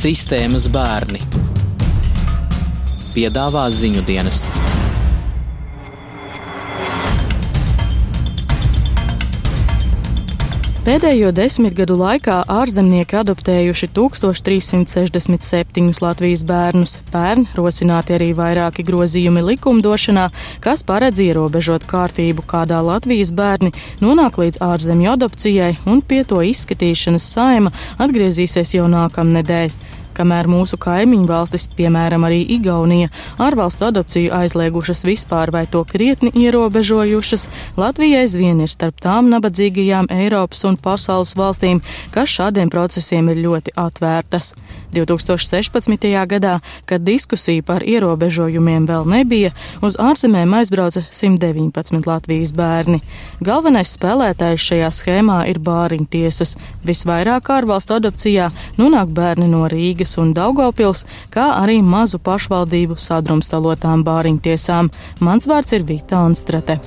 Sistēmas bērni piedāvā ziņu dienests. Pēdējo desmitgadu laikā ārzemnieki adoptējuši 1367 Latvijas bērnus. Pērn rosināti arī vairāki grozījumi likumdošanā, kas paredz ierobežot kārtību, kādā Latvijas bērni nonāk līdz ārzemju adopcijai, un pie to izskatīšanas saima atgriezīsies jau nākamnedēļ kamēr mūsu kaimiņu valstis, piemēram, arī Igaunija, ārvalstu adopciju aizliegušas vispār vai to krietni ierobežojušas, Latvija aizvien ir starp tām nabadzīgajām Eiropas un pasaules valstīm, kas šādiem procesiem ir ļoti atvērtas. 2016. gadā, kad diskusija par ierobežojumiem vēl nebija, uz ārzemēm aizbrauca 119 Latvijas bērni. Galvenais spēlētājs šajā schēmā ir bāriņtiesas. Visvairāk ārvalstu adopcijā nonāk bērni no Rīgas Rīgas un Daugaupils, kā arī mazu pašvaldību sadrumstalotām bāriņtiesām. Mans vārds ir Vita Anstrate.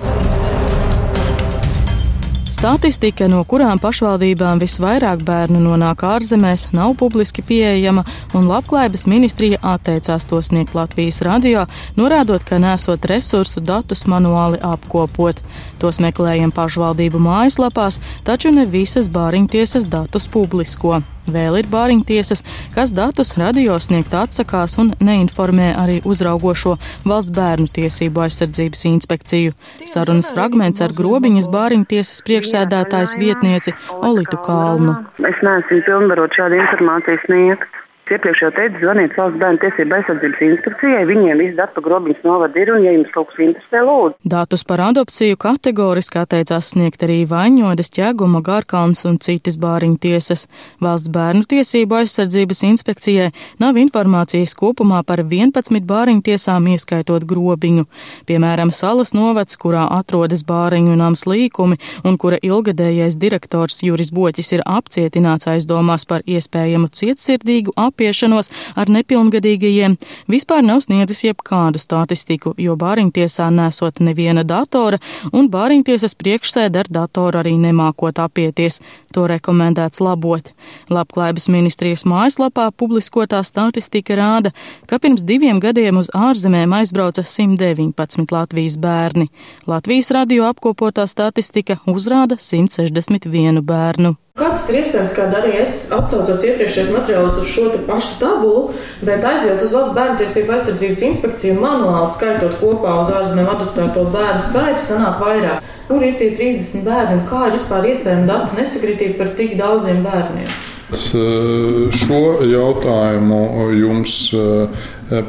Statistika, no kurām pašvaldībām visvairāk bērnu nonāk ārzemēs, nav publiski pieejama, un Labklājības ministrija atteicās to sniegt Latvijas radio, norādot, ka nesot resursu datus manuāli apkopot. Tos meklējam pašvaldību mājaslapās, taču ne visas bāriņtiesas datus publisko. Vēl ir bāriņtiesas, kas datus radio sniegt atsakās un neinformē arī uzraugošo valsts bērnu tiesību aizsardzības inspekciju. Sarunas fragments ar grobiņas bāriņtiesas priekšsēdētājs vietnieci Olitu Kalnu. Es neesmu pilnvarot šādu informāciju sniegt. Iepriekš jau teicu, zvaniet valsts bērnu tiesību aizsardzības instrukcijai, viņiem viss datu grobiņas novada ir, un, ja jums kaut kas interesē, lūdzu. Datus par adopciju kategoriski atteicās sniegt arī Vaņodas, Ķēguma, Gārkalns un citas bāriņu tiesas. Valsts bērnu tiesību aizsardzības inspekcijai nav informācijas kopumā par 11 bāriņu tiesām, ieskaitot grobiņu. Piemēram, Salas novads, kurā atrodas bāriņu nams līkumi un kura ilgadējais direktors Juris Boķis ir apcietināts aizdomās par iespējamu cietsirdīgu apziņu apiešanos ar nepilngadīgajiem, vispār nav sniedzis jebkādu statistiku, jo bāriņtiesā nesot neviena datora un bāriņtiesas priekšsēd ar datoru arī nemākot apieties. To rekomendēts labot. Labklājības ministrijas mājaslapā publiskotā statistika rāda, ka pirms diviem gadiem uz ārzemēm aizbrauca 119 Latvijas bērni. Latvijas radio apkopotā statistika uzrāda 161 bērnu. Kā tas ir iespējams, kā arī es atsaucos iepriekšējos materiālos uz šo pašu tabulu, bet aizjūt uz valsts bērnu tiesību aizsardzības inspekciju manuāli skaitot kopā uz ārzemēm adoptēto bērnu skaitu, sanāk vairāk. Kur ir tie 30 bērni un kā ir vispār iespējama datu nesakritība par tik daudziem bērniem? Šo jautājumu jums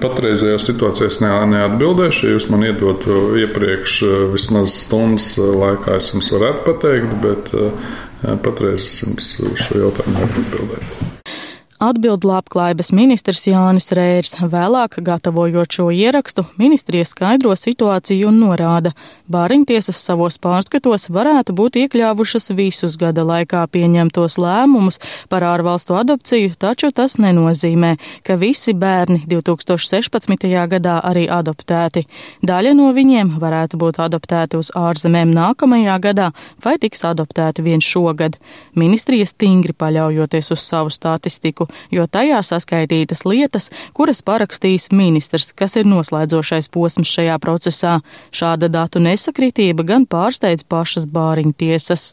patreizējā situācijā es neatbildēšu. Ja jūs man iedotu iepriekš vismaz stundas laikā, es jums varētu pateikt, bet Patreiz es jums šo jautājumu nevaru atbildēt. Atbild labklājības ministrs Jānis Rērs. Vēlāk, gatavojot šo ierakstu, ministrija skaidro situāciju un norāda, bāriņtiesas savos pārskatos varētu būt iekļāvušas visus gada laikā pieņemtos lēmumus par ārvalstu adopciju, taču tas nenozīmē, ka visi bērni 2016. gadā arī adoptēti. Daļa no viņiem varētu būt adoptēti uz ārzemēm nākamajā gadā vai tiks adoptēti vien šogad. Ministrija stingri paļaujoties uz savu statistiku jo tajā saskaitītas lietas, kuras parakstīs ministrs, kas ir noslēdzošais posms šajā procesā. Šāda datu nesakritība gan pārsteidz pašas bāriņtiesas.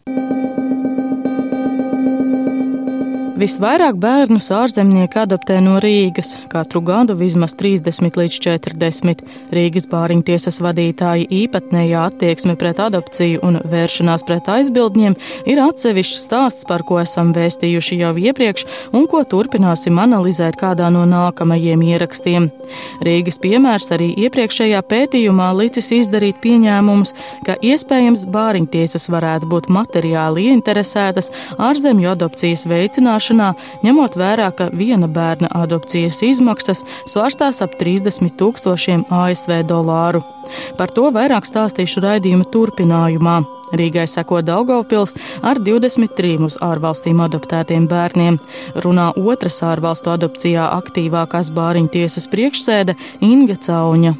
Visvairāk bērnus ārzemnieki adoptē no Rīgas, katru gadu vismaz 30 līdz 40. Rīgas bāriņtiesas vadītāji īpatnējā attieksme pret adopciju un vēršanās pret aizbildņiem ir atsevišķs stāsts, par ko esam vēstījuši jau iepriekš un ko turpināsim analizēt kādā no nākamajiem ierakstiem. Rīgas piemērs arī iepriekšējā pētījumā licis izdarīt pieņēmumus, ka iespējams bāriņtiesas varētu būt materiāli ieinteresētas ārzemju adopcijas veicināšanā veidošanā, ņemot vērā, ka viena bērna adopcijas izmaksas svārstās ap 30 tūkstošiem ASV dolāru. Par to vairāk stāstīšu raidījuma turpinājumā. Rīgai seko Daugaupils ar 23 uz ārvalstīm adoptētiem bērniem. Runā otras ārvalstu adopcijā aktīvākās bāriņtiesas priekšsēde Inga Cauņa.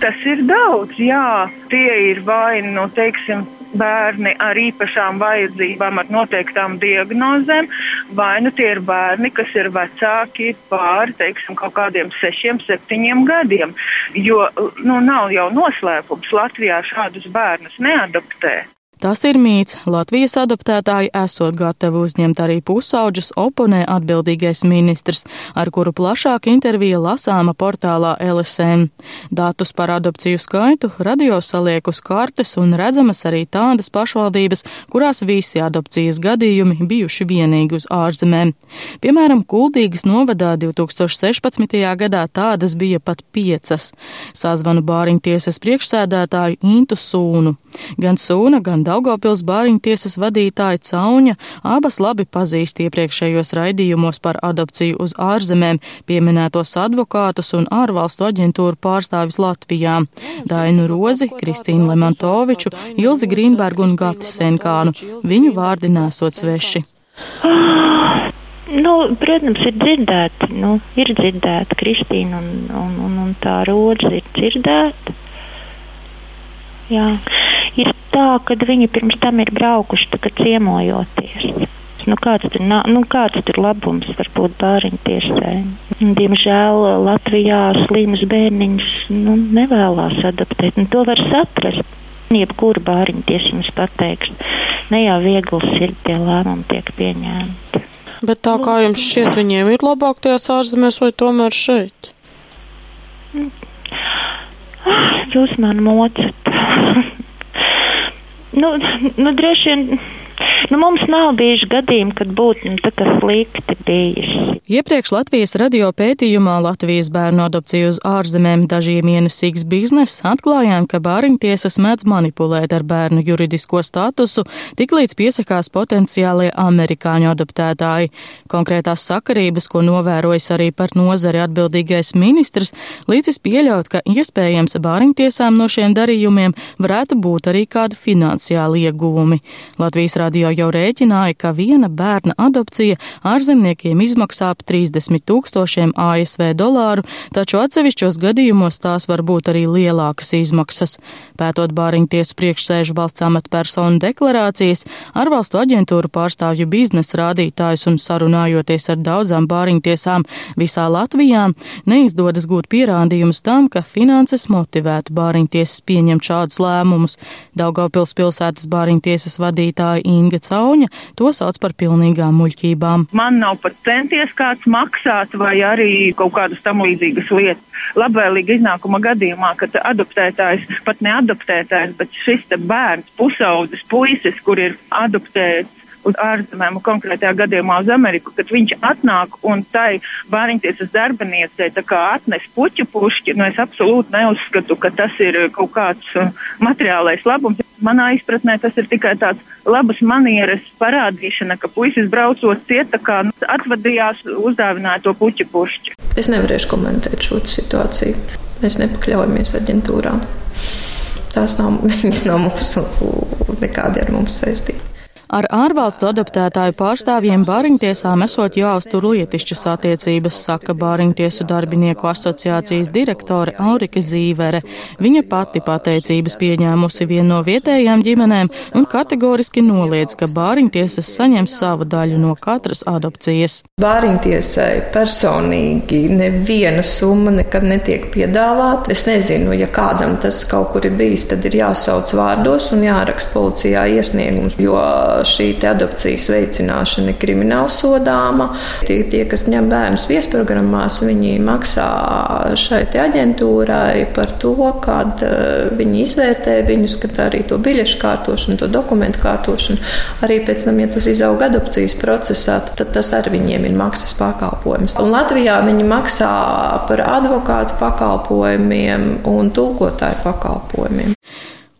Tas ir daudz, jā. Tie ir vai, nu, teiksim, bērni ar īpašām vajadzībām, ar noteiktām diagnozēm, vai nu tie ir bērni, kas ir vecāki pāri, teiksim, kaut kādiem sešiem, septiņiem gadiem. Jo, nu, nav jau noslēpums, Latvijā šādus bērnus neadoptē. Tas ir mīts. Latvijas adoptētāji esot gatavi uzņemt arī pusauģus, oponē atbildīgais ministrs, ar kuru plašāk intervija lasāma portālā LSM. Datus par adopciju skaitu radio saliek uz kartes un redzamas arī tādas pašvaldības, kurās visi adopcijas gadījumi bijuši vienīgi uz ārzemēm. Piemēram, Kuldīgas novadā 2016. gadā tādas bija pat piecas. Sazvanu bāriņtiesas priekšsēdētāju Intu Sūnu. Gan Sūna, gan Daugopils bāriņu tiesas vadītāja Cauņa abas labi pazīst iepriekšējos raidījumos par adopciju uz ārzemēm pieminētos advokātus un ārvalstu aģentūru pārstāvis Latvijā - Dainu Rozi, Kristīnu Lemantoviču, Ilzi Grīnbergu un Gati Senkānu. Viņu vārdi nesot sveši. Nu, protams, ir dzirdēti, nu, ir dzirdēta Kristīna un, un, un, un tā rodze ir dzirdēta. Jā ir tā, ka viņi pirms tam ir braukuši ciemojoties. Nu, kāds, tur, nu, kāds tur labums var būt bāriņu tiesai? Diemžēl Latvijā slimus bērniņus nu, nevēlās adaptēt, un to var saprast. Jebkura bāriņu tiesa jums pateiks, ne jau viegls ir tie lēmumi tiek pieņemti. Bet tā kā jums šķiet, viņiem ir labāk tajās ārzemēs vai tomēr šeit? Jūs man mocat. Nu, nu, droši vien Nu, mums nav bijuši gadījumi, kad būtu nu, tā kā slikti bijis. Iepriekš Latvijas radio pētījumā Latvijas bērnu adopciju uz ārzemēm dažiem ienesīgs bizness atklājām, ka bāriņtiesas mēdz manipulēt ar bērnu juridisko statusu, tiklīdz piesakās potenciālie amerikāņu adoptētāji. Konkrētās sakarības, ko novērojis arī par nozari atbildīgais ministrs, līdzis pieļaut, ka iespējams bāriņtiesām no šiem darījumiem varētu būt arī kādi finansiāli ieguvumi. Latvijas radio jau rēķināja, ka viena bērna adopcija ārzemniekiem izmaksā ap 30 tūkstošiem ASV dolāru, taču atsevišķos gadījumos tās var būt arī lielākas izmaksas. Pētot bāriņtiesu priekšsēžu valsts amatpersonu deklarācijas, ārvalstu aģentūru pārstāvju biznesa rādītājus un sarunājoties ar daudzām bāriņtiesām visā Latvijā, neizdodas gūt pierādījumus tam, ka finanses motivētu bāriņtiesas pieņemt šādus lēmumus. Daugavpils pilsētas bāriņtiesas vadītāja Inga Cauņa to sauc par pilnīgām muļķībām. Man nav pat centies kāds maksāt vai arī kaut kādas tam līdzīgas lietas. Labvēlīga iznākuma gadījumā, kad adoptētājs, pat ne adoptētājs, bet šis bērns, pusaudzis, puisis, kur ir adoptēts uz ārzemēm, konkrētajā gadījumā uz Ameriku, kad viņš atnāk un tai bāriņtiesas darbiniecei atnes puķu pušķi, nu es absolūti neuzskatu, ka tas ir kaut kāds uh, materiālais labums. Manā izpratnē tas ir tikai tāds labas manieres parādīšana, ka puisis braucot ciet, tā kā nu, atvadījās, uzdāvināja to puķu pušķi. Es nevarēšu komentēt šo situāciju. Mēs nepakļaujamies aģentūrām. Tās nav, nav mūsu, nekādi ar mums saistīti. Ar ārvalstu adaptētāju pārstāvjiem bāriņtiesām esot jāuztur lietišķas attiecības, saka Bāriņtiesu darbinieku asociācijas direktore Aurika Zīvere. Viņa pati pateicības pieņēmusi vienu no vietējām ģimenēm un kategoriski noliedz, ka Bāriņtiesas saņems savu daļu no katras adopcijas. Bāriņtiesai personīgi neviena summa nekad netiek piedāvāta. Es nezinu, ja kādam tas kaut kur ir bijis, tad ir jāsauc vārdos un jāraksta policijā iesniegums, jo šī adopcijas veicināšana ir krimināli sodāma. Tie, tie, kas ņem bērnus viesprogrammās, viņi maksā šai aģentūrai par to, kad uh, viņi izvērtē viņus, kad arī to biļešu kārtošanu, to dokumentu kārtošanu. Arī pēc tam, ja tas izaug adopcijas procesā, tad tas arī viņiem ir maksas pakalpojums. Un Latvijā viņi maksā par advokātu pakalpojumiem un tulkotāju pakalpojumiem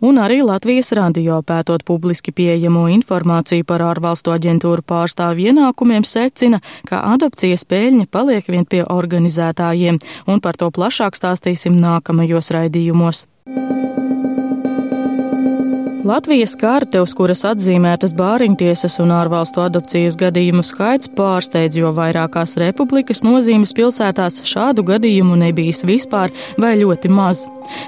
un arī Latvijas radio pētot publiski pieejamo informāciju par ārvalstu aģentūru pārstāvju ienākumiem secina, ka adopcijas pēļņa paliek vien pie organizētājiem, un par to plašāk stāstīsim nākamajos raidījumos. Latvijas karte, uz kuras atzīmētas bāriņtiesas un ārvalstu adopcijas gadījumu skaits pārsteidz, jo vairākās republikas nozīmes pilsētās šādu gadījumu nebijis vispār vai ļoti maz.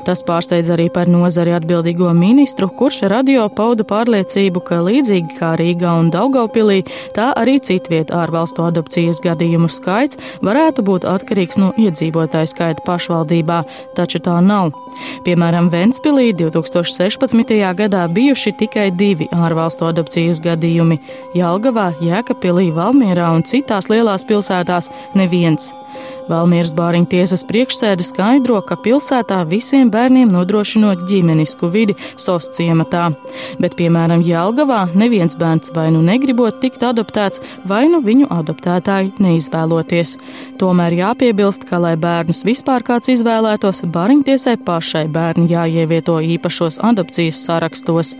Tas pārsteidz arī par nozari atbildīgo ministru, kurš radio pauda pārliecību, ka līdzīgi kā Rīgā un Daugaupilī, tā arī citviet ārvalstu adopcijas gadījumu skaits varētu būt atkarīgs no iedzīvotāju skaita pašvaldībā, taču tā nav. Piemēram, Ventspilī 2016. gadā gadā bijuši tikai divi ārvalstu adopcijas gadījumi - Jelgavā, Jēkabpilī, Valmierā un citās lielās pilsētās neviens. Valmieras bāriņu tiesas priekšsēde skaidro, ka pilsētā visiem bērniem nodrošinot ģimenisku vidi SOS ciematā, bet, piemēram, Jelgavā neviens bērns vai nu negribot tikt adoptēts, vai nu viņu adoptētāji neizvēloties. Tomēr jāpiebilst, ka, lai bērnus vispār kāds izvēlētos, bāriņtiesai pašai bērni jāievieto īpašos adopcijas sarakstos.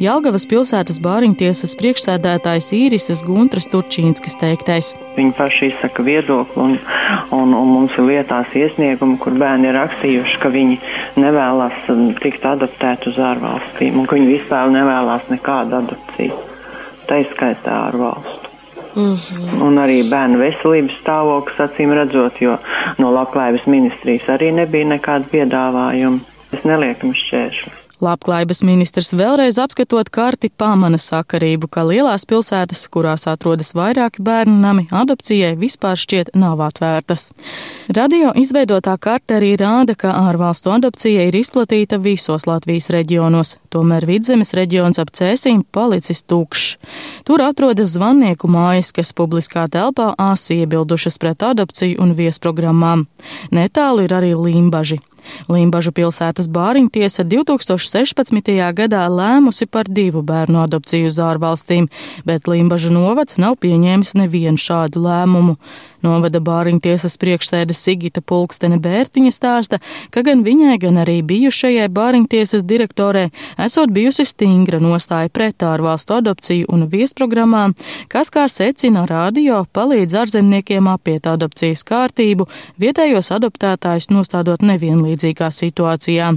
Jelgavas pilsētas bāriņtiesas priekšsēdētājs Īrises Guntras Turčīnskas teiktais. Viņi paši izsaka viedokli un, un un, mums ir lietās iesniegumi, kur bērni ir rakstījuši, ka viņi nevēlas um, tikt adoptēti uz ārvalstīm un ka viņi vispār nevēlas nekādu adopciju. Tā izskaitā ārvalstu. Mm -hmm. Un arī bērnu veselības stāvoklis acīm redzot, jo no labklājības ministrijas arī nebija nekāda piedāvājuma. Es neliekam šķēršļus. Labklājības ministrs vēlreiz apskatot karti pamana sakarību, ka lielās pilsētas, kurās atrodas vairāki bērnu nami, adopcijai vispār šķiet nav atvērtas. Radio izveidotā karte arī rāda, ka ārvalstu adopcija ir izplatīta visos Latvijas reģionos, tomēr vidzemes reģions ap cēsīm palicis tukšs. Tur atrodas zvannieku mājas, kas publiskā telpā āsi iebildušas pret adopciju un viesprogrammām. Netālu ir arī Limbaži. Limbažu pilsētas bāriņtiesa 2016. gadā lēmusi par divu bērnu adopciju uz ārvalstīm, bet Limbažu novads nav pieņēmis nevienu šādu lēmumu. Novada bāriņtiesas priekšsēde Sigita Pulkstene Bērtiņa stāsta, ka gan viņai, gan arī bijušajai bāriņtiesas direktorē esot bijusi stingra nostāja pret ārvalstu adopciju un viesprogrammām, kas, kā secina radio, palīdz ārzemniekiem apiet adopcijas kārtību, vietējos adoptētājus nostādot nevienlīdzīgā situācijā.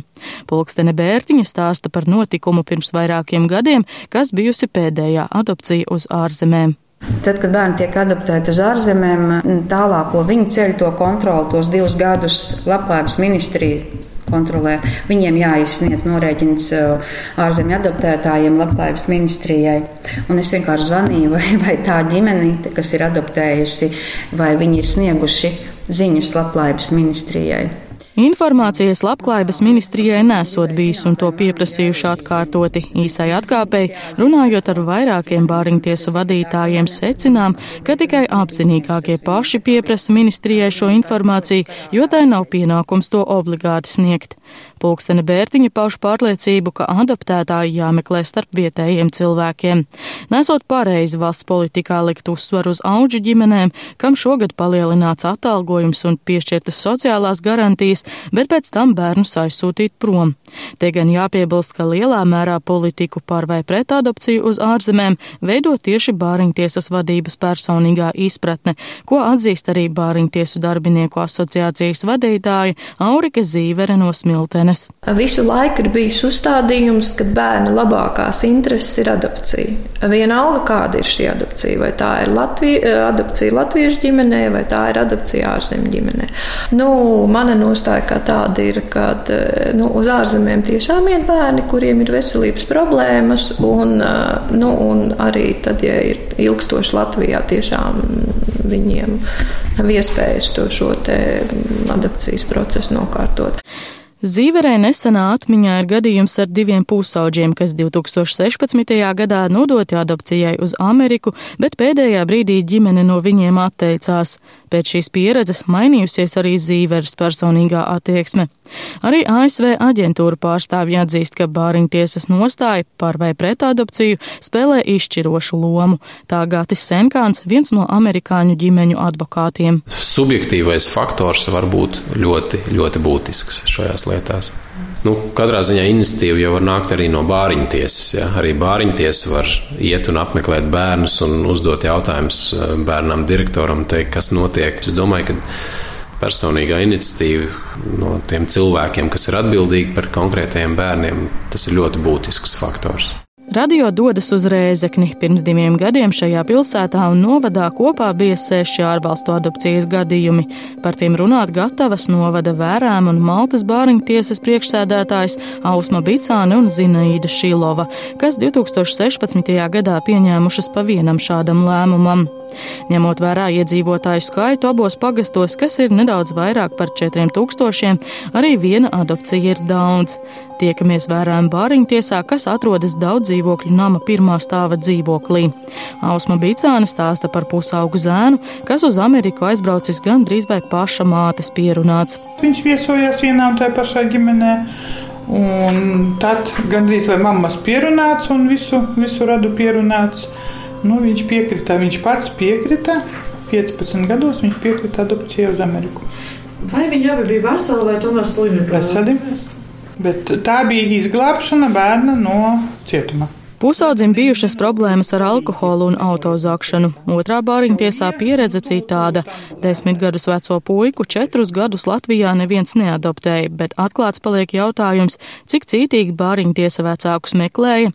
Pulkstene Bērtiņa stāsta par notikumu pirms vairākiem gadiem, kas bijusi pēdējā adopcija uz ārzemēm. Tad, kad bērni tiek adaptēti uz ārzemēm, tālāko viņu ceļu to kontroli tos divus gadus labklājības ministrija kontrolē. Viņiem jāizsniedz norēķins uh, ārzemju adaptētājiem, labklājības ministrijai. Un es vienkārši zvanīju, vai, vai tā ģimene, kas ir adaptējusi, vai viņi ir snieguši ziņas labklājības ministrijai. Informācijas labklājības ministrijai nesot bijis un to pieprasījuši atkārtoti īsai atkāpēji, runājot ar vairākiem bāriņtiesu vadītājiem, secinām, ka tikai apzinīgākie paši pieprasa ministrijai šo informāciju, jo tai nav pienākums to obligāti sniegt. Pulkstene Bērtiņa pauž pārliecību, ka adaptētāji jāmeklē starp vietējiem cilvēkiem. Nesot pareizi valsts politikā likt uzsvaru uz auģu ģimenēm, kam šogad palielināts atalgojums un piešķirtas sociālās garantijas, bet pēc tam bērnus aizsūtīt prom. Te gan jāpiebilst, ka lielā mērā politiku par vai pret adopciju uz ārzemēm veido tieši bāriņtiesas vadības personīgā izpratne, ko atzīst arī bāriņtiesu darbinieku asociācijas vadītāja Aurika Zīvere no Smiltenes ģimenes. Visu laiku ir bijis uzstādījums, ka bērna labākās intereses ir adopcija. Vienalga, kāda ir šī adopcija, vai tā ir Latvija, eh, adopcija latviešu ģimenē, vai tā ir adopcija ārzemju ģimenē. Nu, mana nostāja kā tāda ir, ka eh, nu, uz ārzemēm tiešām iet bērni, kuriem ir veselības problēmas, un, eh, nu, un arī tad, ja ir ilgstoši Latvijā, tiešām viņiem nav iespējas to šo adopcijas procesu nokārtot. Zīverē nesenā atmiņā ir gadījums ar diviem pusauģiem, kas 2016. gadā nodoti adopcijai uz Ameriku, bet pēdējā brīdī ģimene no viņiem atteicās. Pēc šīs pieredzes mainījusies arī Zīveres personīgā attieksme. Arī ASV aģentūra pārstāvji atzīst, ka bāriņtiesas nostāja par vai pret adopciju spēlē izšķirošu lomu. Tā Gatis Senkāns, viens no amerikāņu ģimeņu advokātiem. Subjektīvais faktors var būt ļoti, ļoti būtisks šajās lietās. Nu, katrā ziņā iniciatīva jau var nākt arī no bāriņu tiesas. Ja? Arī bāriņu tiesa var iet un apmeklēt bērnus un uzdot jautājumus eh, bērnam, direktoram, teikt, kas notiek. Es domāju, ka personīgā iniciatīva no tiem cilvēkiem, kas ir atbildīgi par konkrētajiem bērniem, tas ir ļoti būtisks faktors. Radio dodas uz Rēzekni. Pirms diviem gadiem šajā pilsētā un novadā kopā bija seši ārvalstu adopcijas gadījumi. Par tiem runāt gatavas novada vērām un Maltas bāriņu tiesas priekšsēdētājs Ausma Bicāne un Zinaīda Šilova, kas 2016. gadā pieņēmušas pa vienam šādam lēmumam. Ņemot vērā iedzīvotāju skaitu abos pagastos, kas ir nedaudz vairāk par 4000, arī viena adopcija ir daudz. Tiekamies vērām bāriņtiesā, kas atrodas daudz dzīvokļu nama pirmā stāva dzīvoklī. Ausma Bicāne stāsta par pusaugu zēnu, kas uz Ameriku aizbraucis gandrīz vai paša mātes pierunāts. Viņš viesojās vienā un tajā pašā ģimenē. Un tad gandrīz vai mammas pierunāts un visu, visu radu pierunāts. Nu, viņš piekrita, viņš pats piekrita. 15 gados viņš piekrita adopcijai uz Ameriku. Vai viņi abi bija veseli vai tomēr slimi? Veseli. Bet tā bija izglābšana bērna no cietuma. Pusaudzim bijušas problēmas ar alkoholu un autozakšanu. Otrā bāriņtiesā pieredze citāda. Desmit gadus veco puiku četrus gadus Latvijā neviens neadoptēja, bet atklāts paliek jautājums, cik cītīgi bāriņtiesa vecākus meklēja.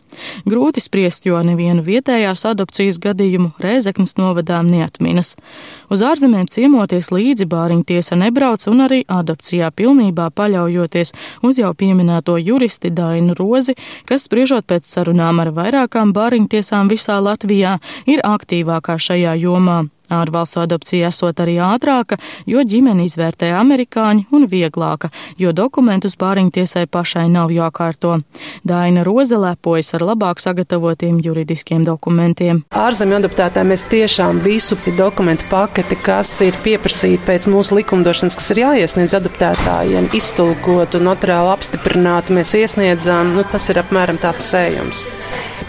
Grūti spriest, jo nevienu vietējās adopcijas gadījumu Rēzeknas novadām neatminas. Uz ārzemēm ciemoties līdzi bāriņtiesa nebrauc un arī adopcijā pilnībā paļaujoties uz jau pieminēto juristi Dainu Rozi, kas spriežot pēc sarunām ar vairākām bāriņtiesām visā Latvijā, ir aktīvākā šajā jomā. Ārvalstu adopcija esot arī ātrāka, jo ģimeni izvērtē amerikāņi un vieglāka, jo dokumentus pāriņtiesai pašai nav jākārto. Daina Roze lepojas ar labāk sagatavotiem juridiskiem dokumentiem. Ārzemju adoptētājiem mēs tiešām visu dokumentu paketi, kas ir pieprasīta pēc mūsu likumdošanas, kas ir jāiesniedz adoptētājiem, iztulkotu, notārāli apstiprinātu, mēs iesniedzām, nu, tas ir apmēram tāds sējums.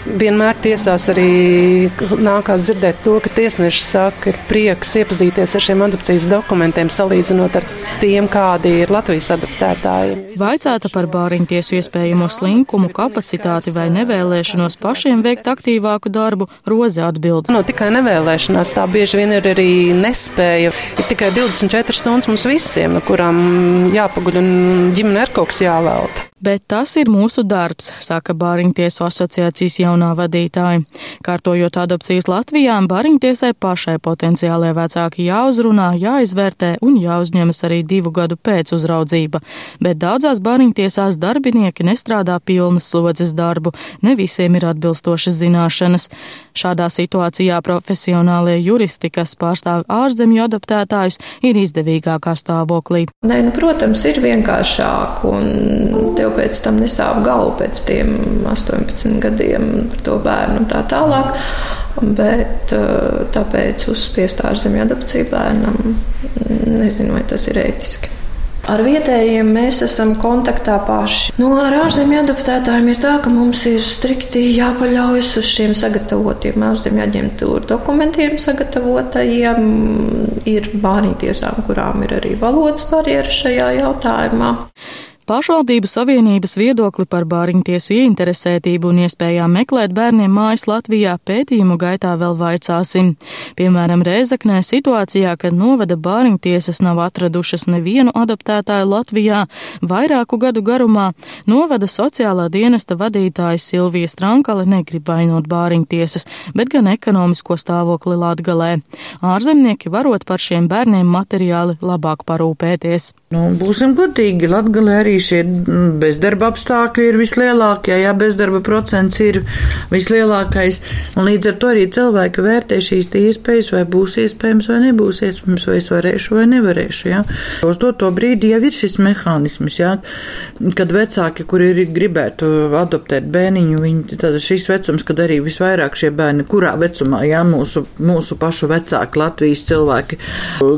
Vienmēr tiesās arī nākās dzirdēt to, ka tiesneši saka, ir prieks iepazīties ar šiem adopcijas dokumentiem, salīdzinot ar tiem, kādi ir Latvijas adoptētāji. Vaicāta par bāriņtiesu iespējamo slinkumu, kapacitāti vai nevēlēšanos pašiem veikt aktīvāku darbu, Roze atbild. No tikai nevēlēšanās tā bieži vien ir arī nespēja. Ir tikai 24 stundas mums visiem, kurām jāpaguļ un ģimene ir kaut kas jāvelta. Bet tas ir mūsu darbs, saka Bāriņtiesu asociācijas jaunā vadītāja. Kārtojot adopcijas Latvijā, Bāriņtiesai pašai potenciālajie vecāki jāuzrunā, jāizvērtē un jāuzņemas arī divu gadu pēc uzraudzība. Bet daudzās Bāriņtiesās darbinieki nestrādā pilnas slodzes darbu, ne visiem ir atbilstošas zināšanas. Šādā situācijā profesionālie juristi, kas pārstāv ārzemju adaptētājus, ir izdevīgākā stāvoklī. Nē, nu, protams, ir vienkāršāk un tev pēc tam nesāp galvu pēc tiem 18 gadiem par to bērnu un tā tālāk. Bet tāpēc uzspiest ārzemju adopciju bērnam, nezinu, vai tas ir ētiski. Ar vietējiem mēs esam kontaktā paši. Nu, ar ārzemju adaptētājiem ir tā, ka mums ir strikti jāpaļaujas uz šiem sagatavotiem ārzemju aģentūru dokumentiem, sagatavotajiem. Ir bārītiesām, kurām ir arī valodas barjeras šajā jautājumā. Pašvaldību savienības viedokli par bāriņtiesu ieinteresētību un iespējām meklēt bērniem mājas Latvijā pētījumu gaitā vēl vaicāsim. Piemēram, Rēzaknē situācijā, kad novada bāriņtiesas nav atradušas nevienu adaptētāju Latvijā vairāku gadu garumā, novada sociālā dienesta vadītāja Silvija Strankale negrib vainot bāriņtiesas, bet gan ekonomisko stāvokli Latgalē. Ārzemnieki varot par šiem bērniem materiāli labāk parūpēties. Nu, būsim godīgi, Latgalē arī šie bezdarba apstākļi ir vislielākie, jā, bezdarba procents ir vislielākais. Un līdz ar to arī cilvēki vērtē šīs iespējas, vai būs iespējams vai nebūs iespējams, vai es varēšu vai nevarēšu. Jā. Uz to, to brīdi jau ir šis mehānisms, jā, kad vecāki, kuri ir gribētu adoptēt bērniņu, viņi, tad šis vecums, kad arī visvairāk šie bērni, kurā vecumā, jā, mūsu, mūsu pašu vecāki, Latvijas cilvēki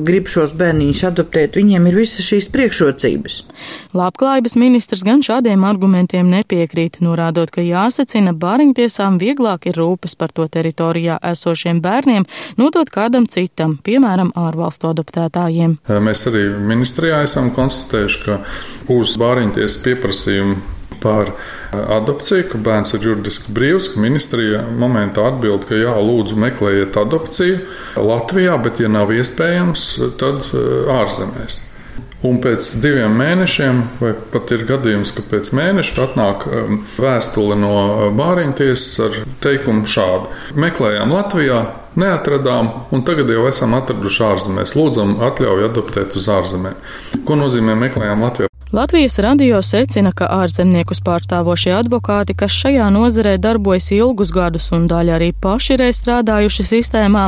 grib šos bērniņus adoptēt, viņiem ir visas šīs priekšrocības. Labklājības ministrs gan šādiem argumentiem nepiekrīt, norādot, ka jāsacina bāriņtiesām vieglāk ir rūpes par to teritorijā esošiem bērniem nodot kādam citam, piemēram, ārvalstu adoptētājiem. Mēs arī ministrijā esam konstatējuši, ka uz bāriņtiesas pieprasījumu par adopciju, ka bērns ir juridiski brīvs, ka ministrija momentā atbild, ka jā, lūdzu meklējiet adopciju Latvijā, bet ja nav iespējams, tad ārzemēs. Un pēc diviem mēnešiem, vai pat ir gadījums, ka pēc mēneša atnāk vēstule no uh, Bāriņtiesas ar teikumu šādu: Meklējām Latvijā, neatradām, un tagad jau esam atraduši ārzemēs. Lūdzam, atļauju adoptēt uz ārzemēm. Ko nozīmē meklējām Latvijā? Latvijas radio secina, ka ārzemniekus pārstāvošie advokāti, kas šajā nozarē darbojas ilgus gadus un daļa arī paši ir strādājuši sistēmā,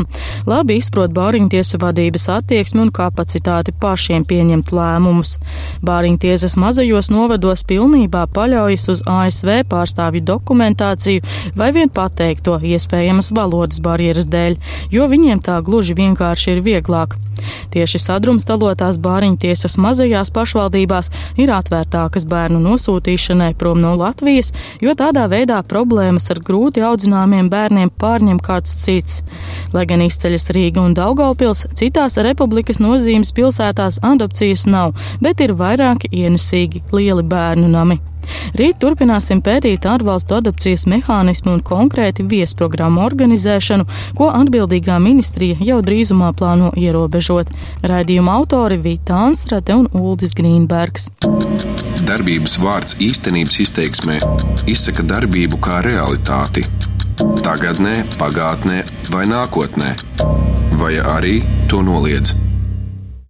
labi izprot Bāriņtiesu vadības attieksmi un kapacitāti pašiem pieņemt lēmumus. Bāriņtiesas mazajos novados pilnībā paļaujas uz ASV pārstāvju dokumentāciju vai vien pateikto iespējamas valodas barjeras dēļ, jo viņiem tā gluži vienkārši ir vieglāk. Tieši sadrumstalotās bāriņtiesas mazajās pašvaldībās ir atvērtākas bērnu nosūtīšanai prom no Latvijas, jo tādā veidā problēmas ar grūti audzināmiem bērniem pārņem kāds cits. Lai gan izceļas Rīga un Daugaupils, citās republikas nozīmes pilsētās adopcijas nav, bet ir vairāki ienesīgi lieli bērnu nami. Rīt turpināsim pētīt ārvalstu adopcijas mehānismu un konkrēti viesprogrammu organizēšanu, ko atbildīgā ministrija jau drīzumā plāno ierobežot. Raidījuma autori Vita Anstrate un Uldis Grīnbergs. Darbības vārds īstenības izteiksmē izsaka darbību kā realitāti. Tagatnē, pagātnē vai nākotnē, vai arī to noliedz.